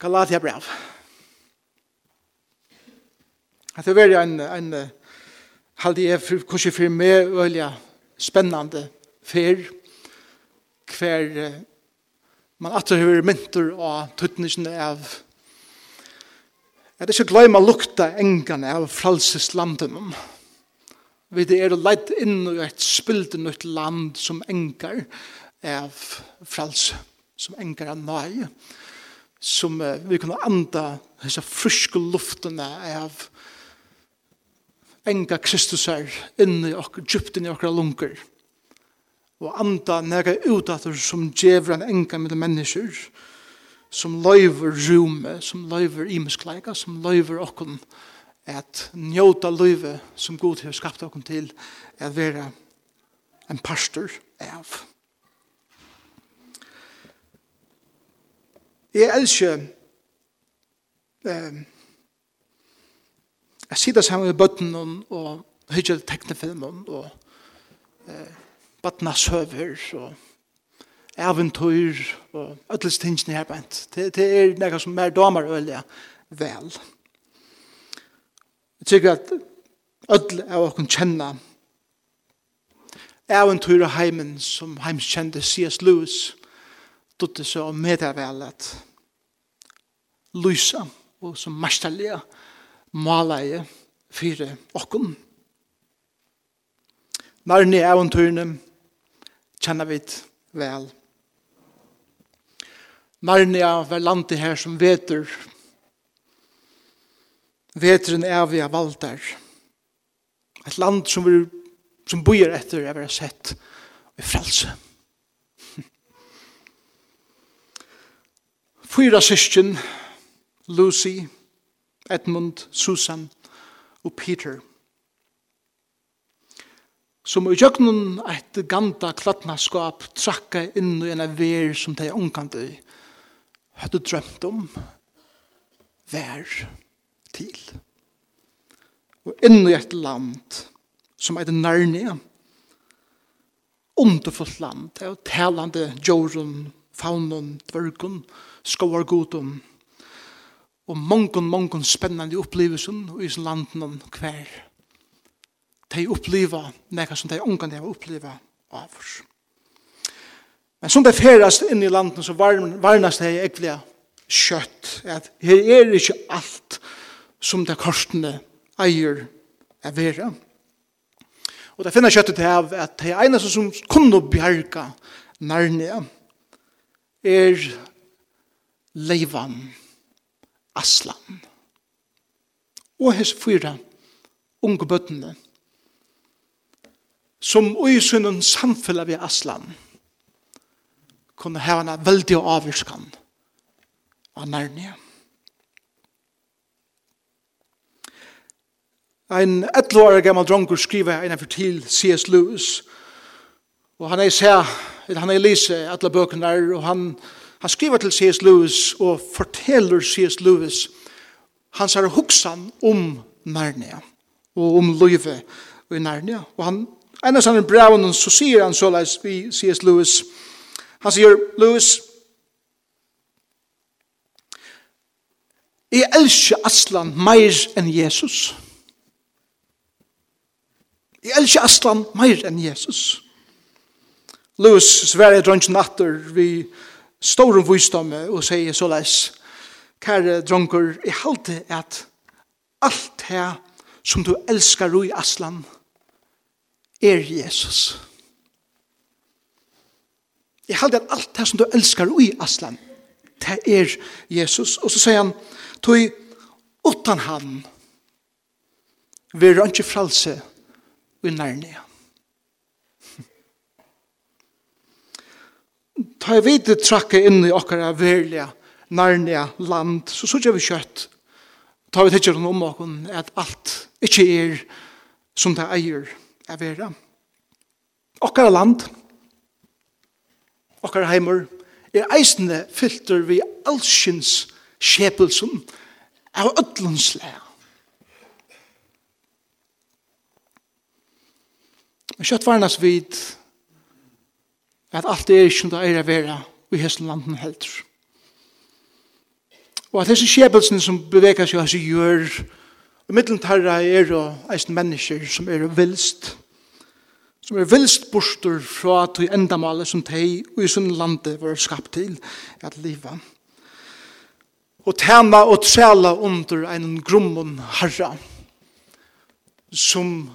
Galatia brev. At det var en, en halde jeg for, kanskje for meg veldig spennende fer hver man atter hører mynter og tøtningen av at det ikke glemme lukta engene av fralseslanden vi det er leit inn i et spilt nytt land som engar av frals som engar av nøye som uh, vi kunne anda disse fryske luftene av enga Kristus er inni i djupt inni i lunker. Og anda nega utater som djevra en enga med mennesker, som løyver rume, som løyver imeskleika, som løyver okken at njóta løyve som god har skapt okken til at vera en pastor av. Jeg elsker eh, jeg sitter sammen med bøtten og høyre teknefilmen og eh, bøttene søver og eventyr og ødels tingene her bænt. Det, det er noe som er damer øyelig vel. Jeg tykker at ødel er å kunne kjenne eventyr og heimen som heimskjende C.S. Lewis dutte så medavelet lysa og som masterlige malaie fire okken. Nærne eventyrene kjenner vi vel. Narnia var landet her som veter. Veteren er vi av der. Et land som, vi, som bor etter er vi sett i frelse. Frelse. Fyra syskjen, Lucy, Edmund, Susan og Peter. Som i jøgnun et ganda kladnaskap trakka inn i en ver som de ungkandi hadde drømt om vær til. Og inn i et land som er Narnia, underfullt land, det er talande djorun, faunon, dvørgun, skoar godom, og mongon, mongon spennande opplevelsen i sin landen hver. De oppleva nekka som de ungan de har oppleva av oss. Men som de ferast inn i landen, så varnast de egentlig kjøtt, at her er ikke alt som de korsene eier er vera. Og det finner kjøttet av at det eneste som kunne bjerga nærne er Leivan, Aslan. Og hans fyra unge bøttene, som i sunnen samfunnet ved Aslan, kunne ha en veldig avvirskan av Narnia. Ein 11 år gammal drongur skriver en av til C.S. Lewis, og han er sær, han er lise alle bøkene der, og han Han skriver til C.S. Lewis og forteller C.S. Lewis hans er hoksan om Narnia og om Løyve i Narnia. Og han, en av sånne brevene så sier han såleis vi C.S. Lewis. Han sier, Lewis, Jeg elsker Aslan meir enn Jesus. Jeg elsker Aslan meir enn Jesus. Lewis sverre drønns natter vi Jesus storen vysdomme og sier så leis, kære dronker, jeg halte at alt det som du elskar i Aslan er Jesus. Jeg halte at alt det som du elskar i Aslan det er Jesus. Og så sier han, tog utan han, vi er ikke fralse i nærnene. ta i vite trakke inn i okkara verlige, nærlige land, så sørger vi kjøtt. Ta vi tidsjer om okkara, at alt ikke er som det eier er vera. Okkara land, okkara heimur, er eisende filter vi allskyns skjepelsen av ødlundslega. Men kjøttvarnas vid at alt det er ikke som det er å være i hesten landen heldur. Og at disse skjebelsene som beveger seg hans gjør, og middeltarra er og eisen mennesker som er vilst, som er vilst borster fra til endamålet som de og i sin landet var skapt til at livet. Og tema og trela under en grummun herra som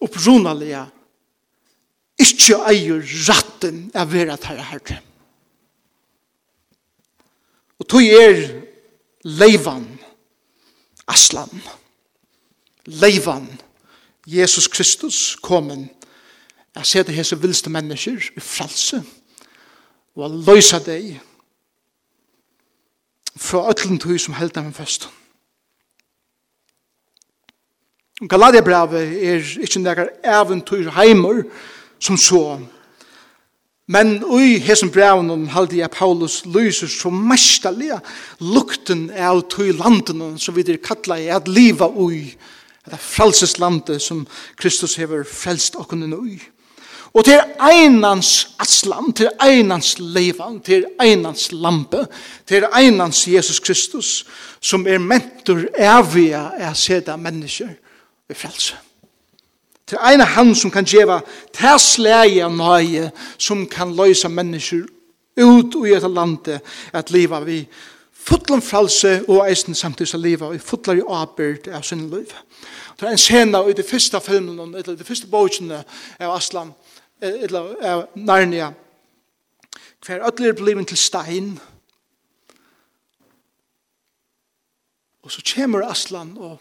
opprunalega ikke eier ratten av vera tarra herre. Og tog er leivan aslan. Leivan Jesus Kristus komin Jeg ser det hese vilste mennesker i fralse og jeg løysa deg fra øtlen tog som held dem først. Galadia brevet er ikke nekker eventyr heimer, men som så. Men ui hesen brevnum haldi jeg Paulus lyser så mestalega lukten av tui og som vi kalla i at liva ui det er frelseslandet som Kristus hever frelst okken ui. Og til einans aslam, til einans leivan, til einans lampe, til einans Jesus Kristus, som er mentor evige er seda mennesker i frelse. Til ein ene han som kan gjeva tæsleie av nøye som kan løysa mennesker ut i et landet at liva vi fotlan fralse og eisen samtidig som liva vi fotlar i avbyrd av sin liv. Det er en scena i de første filmen, eller de første bøkene av Aslan, eller av Narnia, hver ødler bliven til stein, og så kommer Aslan og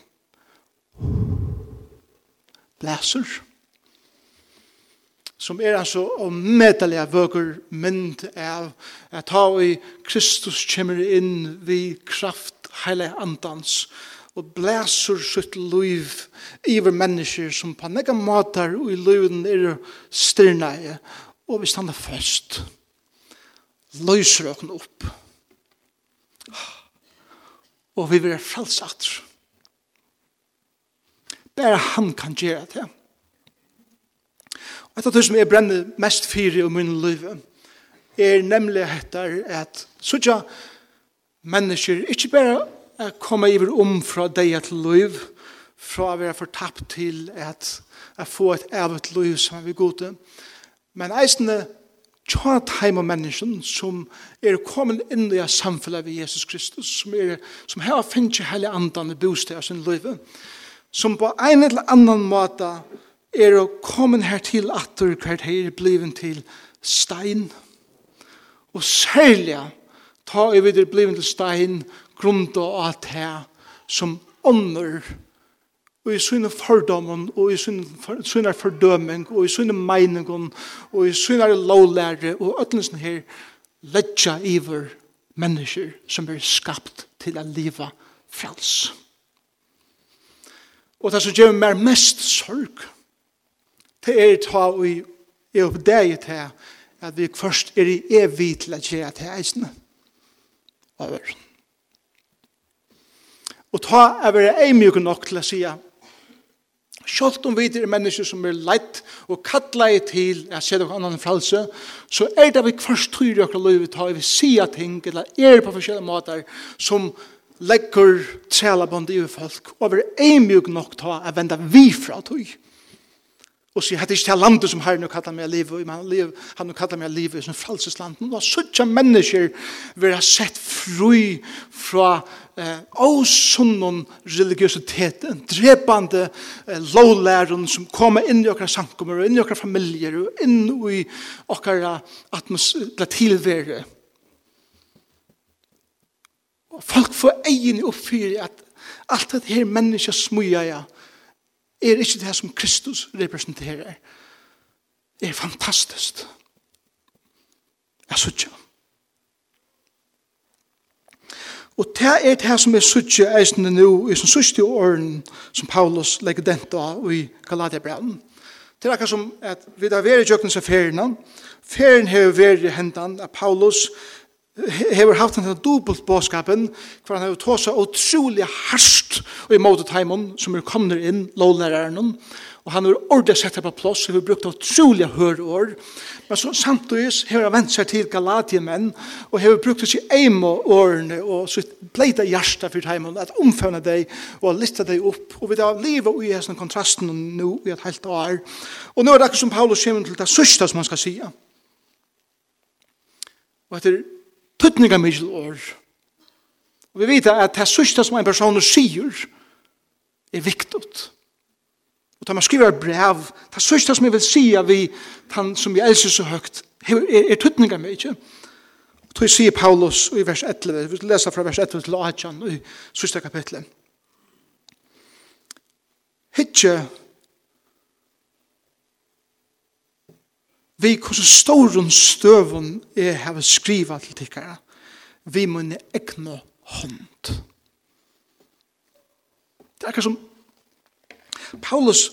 blæser, som er altså og medelig vøker mynd av at ta i Kristus kommer inn vi kraft heile andans og blæser sitt liv iver mennesker som på nega måter og i liven er styrneie og vi stander fast løser åkne opp og vi vil frelsatter Det er han kan gjøre det. Og et av det som jeg brenner mest fyrir i min liv, er nemlig etter at sånn mennesker ikke bare kommer iver om fra deg til liv, fra å være fortapt til at, at få et evigt liv som er vi gode, men eisende tjat heim av mennesken som er kommet inn i samfunnet ved Jesus Kristus, som, er, som her finner ikke hele andan i bostad av sin liv, som på en eller annan måte er å komme her til atter hvert her bliven til stein. Og særlig ta i videre bliven til stein grunda av det som ånder og i sine fordommen og i sine fordøming og i sine meningen og i sine lovlære og øtlensen her letja iver mennesker som er skapt til å leva frels. Frels. Og det som gjør meg mest sorg, det er ta og jeg oppdager til at vi først er i evig til at gjøre til eisene av verden. Og ta er vi eimjuk nok til å si Sjalt om vi er mennesker som er leit og kattleie til å se dere annan fralse, så er det vi først tror i okra livet, ta vi sier ting, eller er på forskjellige måter, som legger trælabond i folk og er eimjøk nok ta at venda vi fra tog. Og sier, hette ikke til landet som herren og kallar meg liv, og han og kallar meg liv i sin fralsesland. Nå har suttja mennesker vi har sett fri fra eh, åsunnen religiøsiteten, drepande eh, lovlæren som kommer inn i okra sankummer, og inn i okra familier, og inn i okra atmosfære tilvære. Og folk får egen oppfyrir at alt det her menneska smuja ja, er ikke det som Kristus representerer. Det er fantastisk. Jeg sutja. Og det er det som er sutja eisende nu i som sutja åren som Paulus legger dent av i Galatiabrannen. Det er akkur som at vi da veri i jøknens av ferien, ferien har veri hendan av Paulus, hever haft en dubbelt båskapen, hver han hever tåsa utrolig harst og i måte taimon som er kommet inn, lovlæreren, og han har ordet sett på plass, og vi brukt utrolig hørår, men så samtidig hever han vendt seg til Galatiemenn, og hever brukt seg eimo årene, og så blei det hjersta for taimon, at omfønne deg, og lista deg opp, og vi da livet i hesten kontrasten nå i et helt år, og nå er det akkur som Paulus kommer til det sørste som han skal sige, og etter tøtninga mykje år. Og vi vet at det sørste som en person sier er viktig. Og da man skriver brev, det sørste som jeg vil si av vi, han som jeg elsker så høyt, er, er tøtninga mykje. Og tog sier Paulus i vers 11, vi vil lese fra vers 11 til 18 i sørste kapitlet. Hittje vi hvordan ståren støvun er har skriva til tikkara, vi munne egna hånd. Det er akkur som Paulus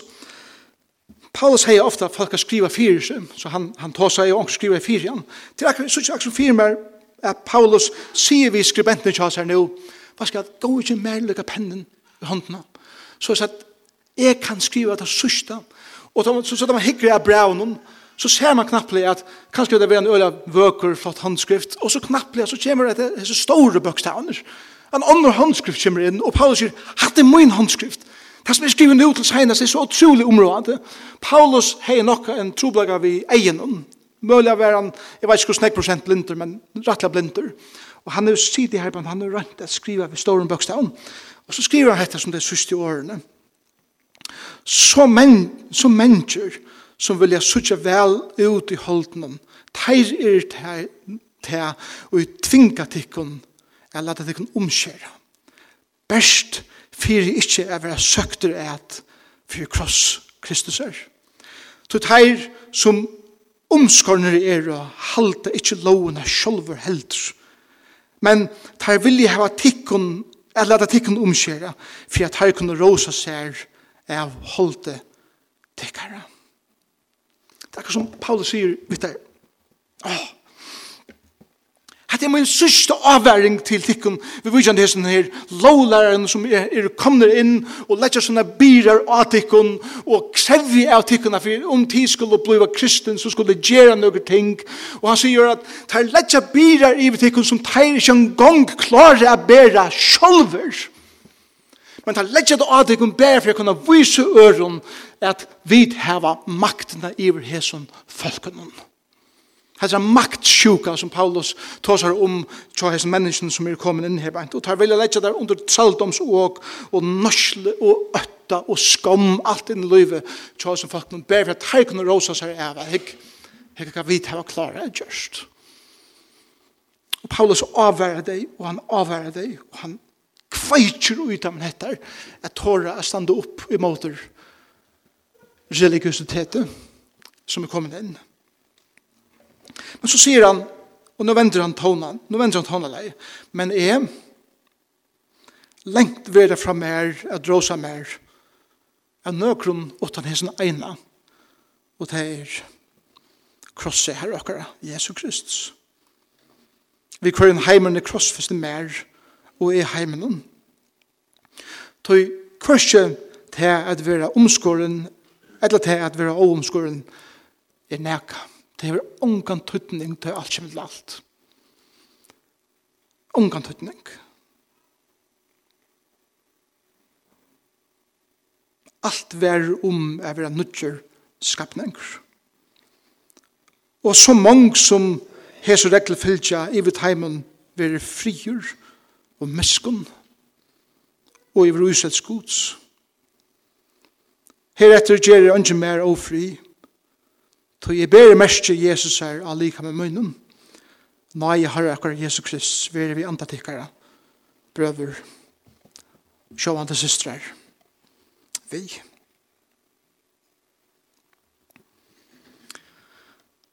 Paulus hei ofta folk har skriva fyrir seg, så han, han tar seg og skriva fyrir han. Det er akkur, så akkur som fyrir meg at Paulus sier vi skribenten til oss her nu, hva skal jeg gå ikke mer lukka pennen i håndena? Så jeg sa at jeg kan skriva det sørsta, og så, så, så de hikker jeg bra så ser man knapplig at kanskje det er en øyla vøker, flott handskrift, og så knapplig så kommer det disse store bøkstavner. En annen handskrift kommer inn, og Paulus sier, hatt er min handskrift. Det som er skrivet nå til senest er så utrolig område. Paulus har nok en troblaga vi egen. Møller var han, jeg vet ikke hvordan jeg prosent blinder, men rettelig blinder. Og han er jo sidig her, men han er rent at skriva ved store bøkstavn. Og så skriver han dette som det siste årene. Så, men, så mennesker, som vilja sutja vel ut i holden Teir er te og i tvinga tikkun er lata tikkun omskjera. best fyrir ikkje er vera søkter et fyrir kross Kristus er. Så teir som omskorner er og halda ikkje lovuna sjolver heldur. Men teir vilja hava tikkun at lata tikkun omskjera, fyrir at teir kunne rosa seg av holde tikkara. Det er akkurat som Paulus sier, vet du, åh, Hatt er min sørste avværing til tikkun vi vidjan hessen her. Lovlæreren som er, er kommer inn og leggja sånne birar av tikkun og krevje av tikkun for om tid skulle bliva kristen så skulle gera noen ting. Og han sier at tar leggja birar i tikkun som tar ikke en gang klare å bæra sjolver men ta legger det av deg om bær for jeg kunne vise øren at vi heva maktene iver hesson folkene. Det er maktsjuka som Paulus tåsar om til hans menneskene som er kommet inn her. Og tar vilja leggja der under traldoms og og norsle og øtta og skam alt inn i livet til hans folkene bær for at her kunne rosa seg av Jeg kan vite vit hava klara just. Og Paulus avværer deg og han avværer deg og han kveitjer ut av hettar at tåra er stande opp i måter religiøsitetet som er kommet inn. Men så sier han, og nå vender han tånen, nå vender han tånen deg, men er lengt vera fra mer, at dråsa mer, av nøkron utan hesen eina, og det er krosset her okkara, Jesu Kristus. Vi kører en heimerne krossfeste mer, og og i heimen. Tøy kvørse til at vera omskåren, eller til at vera omskåren, er neka. Det er ongan tøtning til alt som er alt. Ongan tøtning. Alt vær om er vera nutjer skapninger. Og så mange som hese regler fylgja i vitt heimen vera frigjur, og meskun og i vrusett skots. Heretter gjer jeg ikke mer ofri, to jeg ber mest Jesus her allika med munnen. Nei, har akkurat Jesus Krist, vere vi antatikkare, brøver, sjåvande systrar, vi.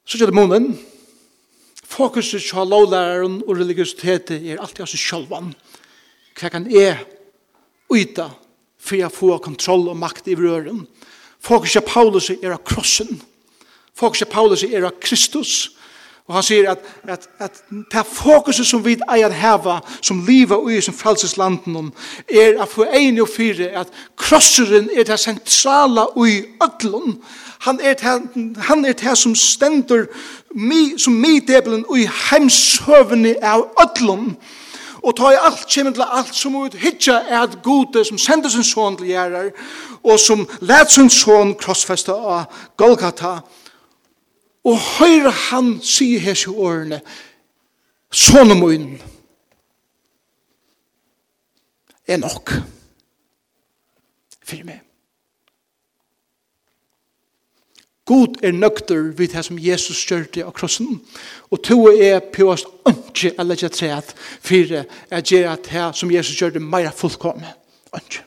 Så gjør det fokuset på lovlæreren og religiøsitetet er alltid av seg sjølvan. Hva kan jeg uita for å får kontroll og makt i røren? Fokuset Paulus er av krossen. Fokuset Paulus er av Kristus. Og han sier at, at, at det fokuset som vi eier heva, som livet i som frelseslanden, er at for en og fire, at krosseren er det sentrala i ødlån. Han er det, han er det som stender mi, som midebelen og i heimsøvni av ödlum. Og ta i alt kjem til alt som ut hitja er at gode som sender sin son til gjerrar og som let sin son krossfesta av Golgata og høyre han sier hese årene Sonomoin er nok for meg. God er nøkter vid det som Jesus gjørte av krossen. Og to er på oss ønske eller ikke treet for å gjøre det som Jesus gjørte mer fullkomne. Ønske.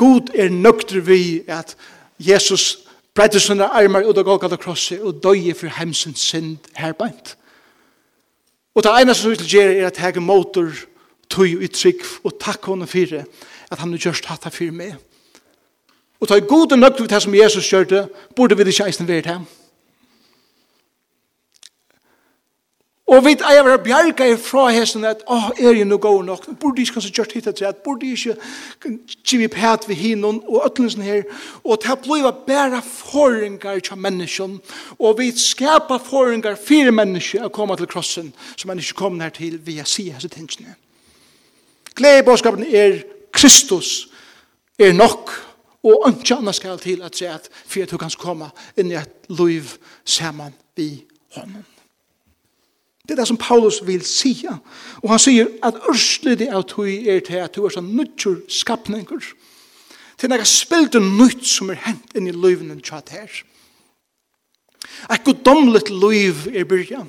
God er nøkter vid at Jesus bredde sånne armer ut av Golgata krosset og døye for hemsens synd herbeint. Og det eneste som vi vil gjøre er at jeg motor tog i trygg og takk henne for at han har gjort hatt det for meg. Og ta i gode nøgt til det som Jesus kjørte, burde vi ikke eisen være til. Og vi er være bjerga fra hesten at, åh, oh, er jeg noe god nok? Burde jeg ikke kanskje kjørt hit etter at, burde jeg ikke kjivi pæt ved hinnen og øtlensen her, og ta bliva bare forringer til mennesken, og vi skapa forringer fire mennesker å komme til krossen, som man ikke kommer her til via sida hans tingene. Glede i bådskapen er Kristus er nok, Og ikke annet skal til at se at for at du kan komme inn i et liv sammen vi hånden. Det er det som Paulus vil sige. Og han sier at ørselig det av tog er til at du er sånn nødtjur skapninger. Til når jeg spilte nødt som er hent inn i livene til at her. Et godomlet liv er byrjan.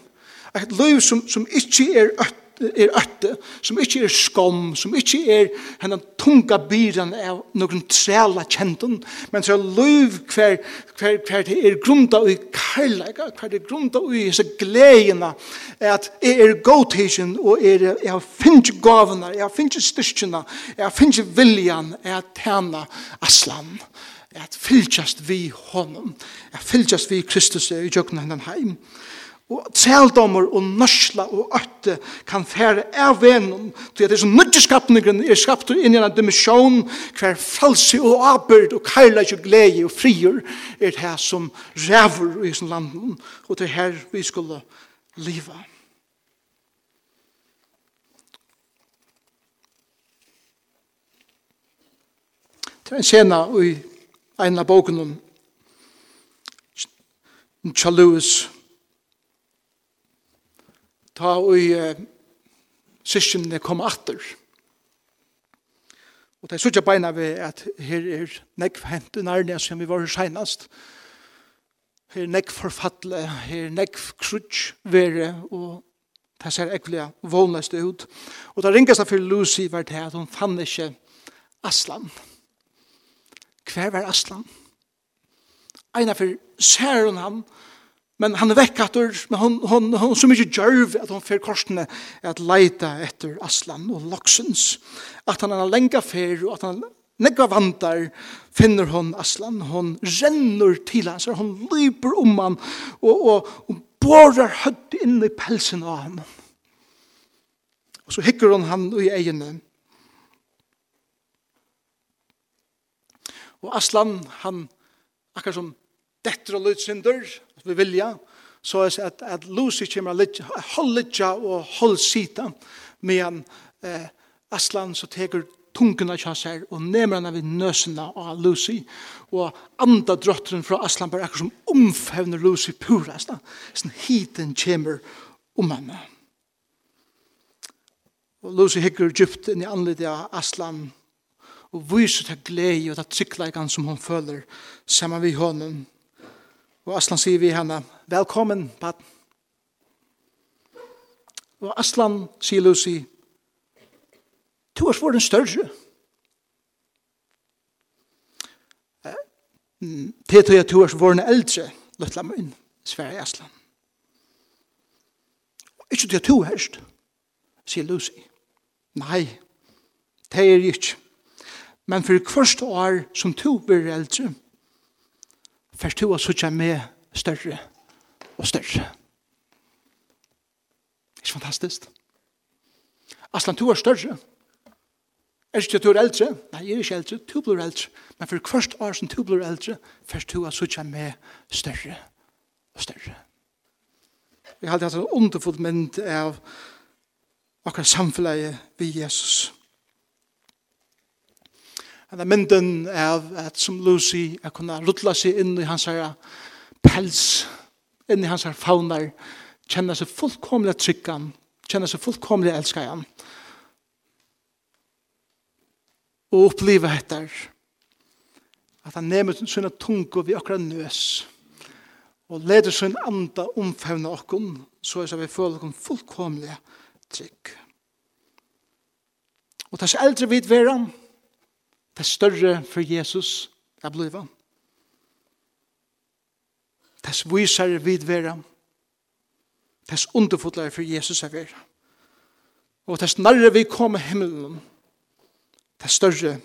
Et liv som, som ikke er øtt er øtte, som ikke er skom, som ikke er henne tunga byran av noen trela kjenten, men så løyv hver, hver, hver det er grunda i kærleika, hver det er grunda i disse gledene, at jeg er godtisjen, og er, jeg finner gavene, jeg finner styrkjene, jeg finner viljan, jeg tjener aslan, at fylltjast vi honom, at fylltjast vi Kristus i jøkna hennan heim, Og treldommer og nørsla og øtte kan fære av venom til at disse nødgjeskapningene er skapt inn i en dimensjon hver falsi og abyrd og kærleik og glede og frier er det her som ræver i sin landen og det er her vi skulle liva. Det er en scena i en av boken om Charles Lewis ta og uh, syskjene kom atter. Og det er sånn beina vi at her er nekv hent i nærne som vi var senast. Her er nekv forfattle, her er nekv krutsk vere, og det ser ekkelig vånløst ut. Og det ringast for Lucy var det at hun fann ikke Aslan. Hver var Aslan? Einar for ser hun han, Men han er vekk etter, men hon, hon, hon så mykje djørv at hon fer korsene at leita etter Aslan og Loksens. At han er lenga fer og at han negga vantar finner hon Aslan. Hon renner til hans, hon lyper om han og, og, og borar høtt inn i pelsen av han. Og så hikker hon han i egene. Og Aslan, han akkur som detter og at vi vilja, så er at, at Lucy kommer litt, hold litja og hold sita, medan eh, Aslan så teker tungene kja seg, og nemer han av nøsene av Lucy, og andre drotteren fra Aslan bare akkur som omfevner Lucy pura, sånn hiten kommer om henne. Og Lucy hikker djupt inn i anledning av Aslan, og viser til glede og til tryggleikene som hun føler sammen med hånden. Og Aslan sier vi henne, velkommen, paten. Og Aslan sier Lucy, du har svåren større. Det tog jeg to års våren eldre, løtla min, Sverige Aslan. Ikke til du herst, sier Lucy. Nei, det er ikke. Men for hvert år som to blir eldre, Først to å suttje med større og større. Det er fantastisk. Aslan, du er større. Er ikke du er eldre? Nei, jeg er ikke eldre. Du blir eldre. Men for hvert år som du blir eldre, først du og suttje med større og større. Jeg har alltid hatt en underfull mynd av akkurat samfunnet ved Jesus. Henne mynden av at som Lucy er kunne ruttla seg inn i hans her pels, inn i hans her faunar, kjenne seg fullkomlig tryggan, kjenne seg fullkomlig elskajan. Og oppleve etter at han nemer sina tungo vi akkurat nøs og leder sin anda omfevna okkon så er vi føler okkon fullkomlig trygg. Og tas eldre vid veran, det større for Jesus det bliva. Det viser vid vera. Det underfotlar for Jesus er vera. Og det snarre vi kommer himmelen det større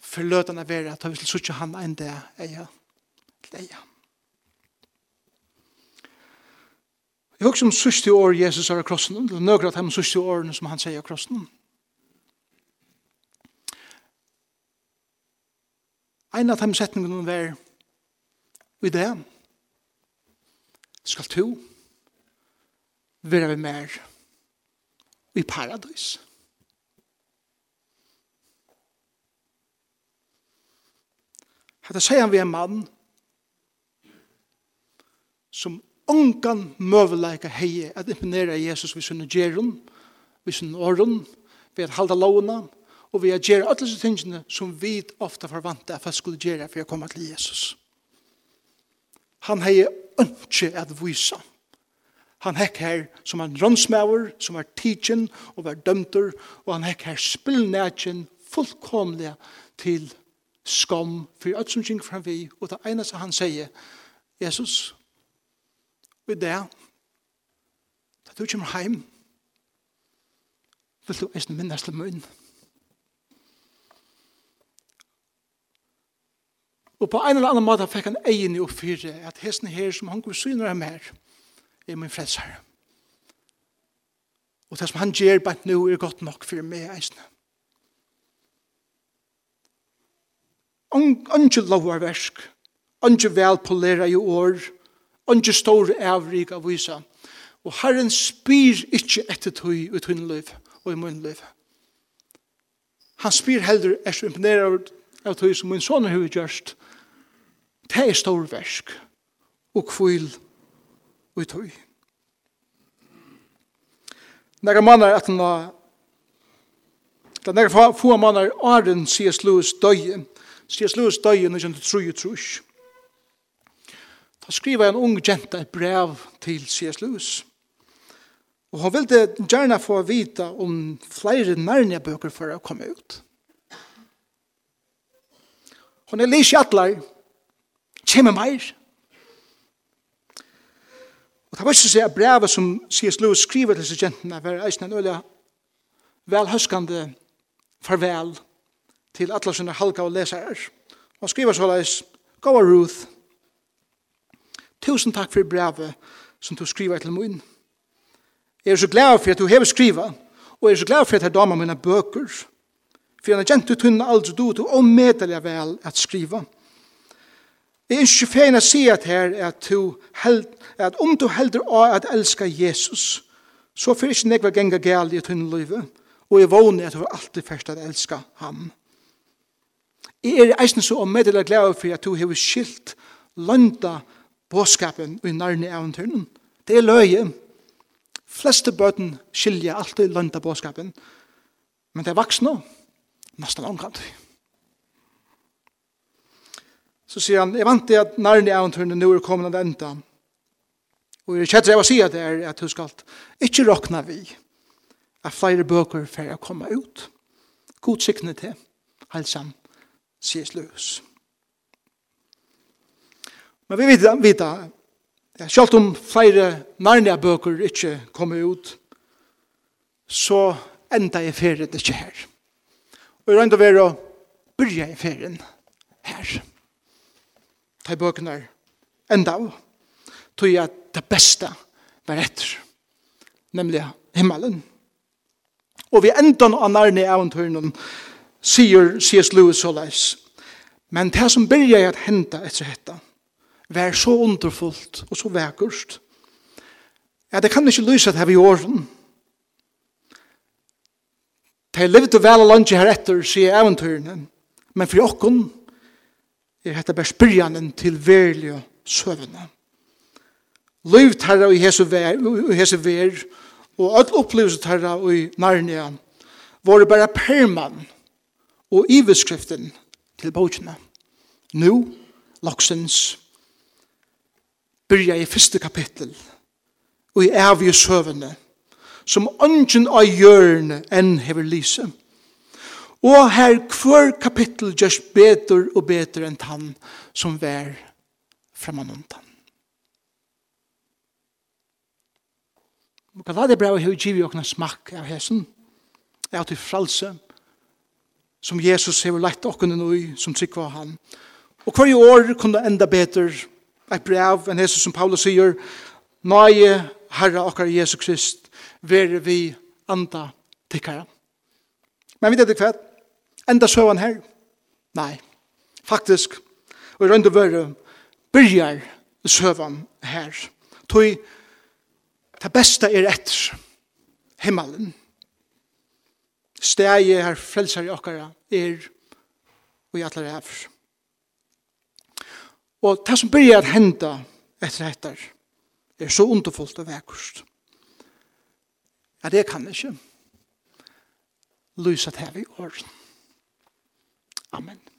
for forløtene vera at vi vil suttje han enn det eia til eia. Jeg husker om sørste år Jesus er av krossen, eller nøkker at han sørste årene som han sier av krossen. En av de setningene var i det skal to være vi mer i paradis. Hette sier han vi en mann som ongan møveleika heie at imponera Jesus vi sunne gjerun, vi sunne åren, vi at halda lovna, og vi har gjør alle disse tingene som vi ofte forvante at vi skulle gjøre for å komme til Jesus. Han har ikke at vise. Han hekk her som en rånsmauer, som var tidsen og var dømter, og han hekk her spillnætjen fullkomlig til skam for alt som kjeng fram vi, og det eneste han sier, Jesus, vi er, da du kommer hjem, vil du eisne minnes til munnen. Og på en eller annen måte fikk han egene opp fyrre, at hesten her som han går syner av mer, er min frelsare. Og det som han gjør bare nå er godt nok for meg eisene. Ange lovarversk, ange velpolera i år, ange stor avrik av visa. Og Herren spyr ikkje etter tøy ut hun liv og i mun liv. Han spyr heller er så imponerer av tøy som min son har gjørst, og Det er stor versk og kvil og tøy. Når Nægra mannar at han Da nægra få mannar Arjen C.S. Lewis døye C.S. Lewis døye når han tror jo trus. Da skriver en ung jenta et brev til C.S. Lewis. Og han ville gjerne få vite om flere Narnia-bøker for å komme ut. Hun er lige kjattler, kommer mer. Og det var ikke så at brevet som C.S. Lewis skriver til seg jentene var eisen en øyla velhøskende farvel til alle sine halka og lesarer. Og han skriver såleis, Gåa Ruth, tusen takk for brevet som du skriver til min. Jeg er så glad for at du har skrivet, og jeg er så glad for at jeg damer mine bøker. For jeg er kjent du tunne aldri du, du omedelig vel at skriva. Og Jeg er ikke fein å si at her at, du held, at om du heldur av at elska Jesus, så får ikke nekva genga gæl i tunne livet, og jeg vågner at du alltid først at elska ham. Jeg er eisen så omedelig glad for at du har skilt landa båskapen i nærne eventyren. Det er løye. Fleste bøten skilja alltid landa båskapen, men det er vaksne, nesten omkant så sier han, jeg vant det at nærne eventyrene nå er kommet av enda. Og jeg kjetter jeg å si at det er at du skal ikke råkne vi at flere bøker for å komme ut. God sikne til, helsam, sies løs. Men vi vet, vet Ja, selv om flere nærne bøker ikke kommer ut, så enda er ferien ikke her. Og jeg rønner å være å begynne ferien her ta bøkene enda av, tog jeg det beste var etter, nemlig himmelen. Og vi enda av nærne av turen, sier C.S. Lewis så leis. Men det som begynte å hente etter dette, var så underfullt og så vekkert. Ja, det kan ikke lyse at her vi åren. livet levde vel og lunge her etter, sier eventyrene. Men for åkken, er hetta bare spyrjanen til verlige søvnene. Liv tarra i Jesu ver, i Jesu ver og all opplevelse tarra i Narnia var bare perman og iveskriften til bøkene. Nú laksens, byrja i første kapittel og i evige søvnene som ungen av hjørne enn hever lyset Og her hver kapittel gjørs bedre og bedre enn han som vær framanundan. Og hva det bra å hei givet okna smakk av hesen, av til fralse, som Jesus hei lagt okna i, som trykva han. Og hver år kunne enda bedre et brev enn hesen som Paulus sier, Nøye, Herre okkar Jesus Krist, være vi anda tikkara. Men vi vet ikke enda søvann her? Nei, faktisk, og i røndu vøre, byrjar søvann her. Toi, det beste er etter himmelen. Stegi her frelsar i okkara er og i atler hever. Og det som byrjar at henda etter etter er så underfullt og vekkurst. Ja, det kan ikke lysa det her i åren. Amen.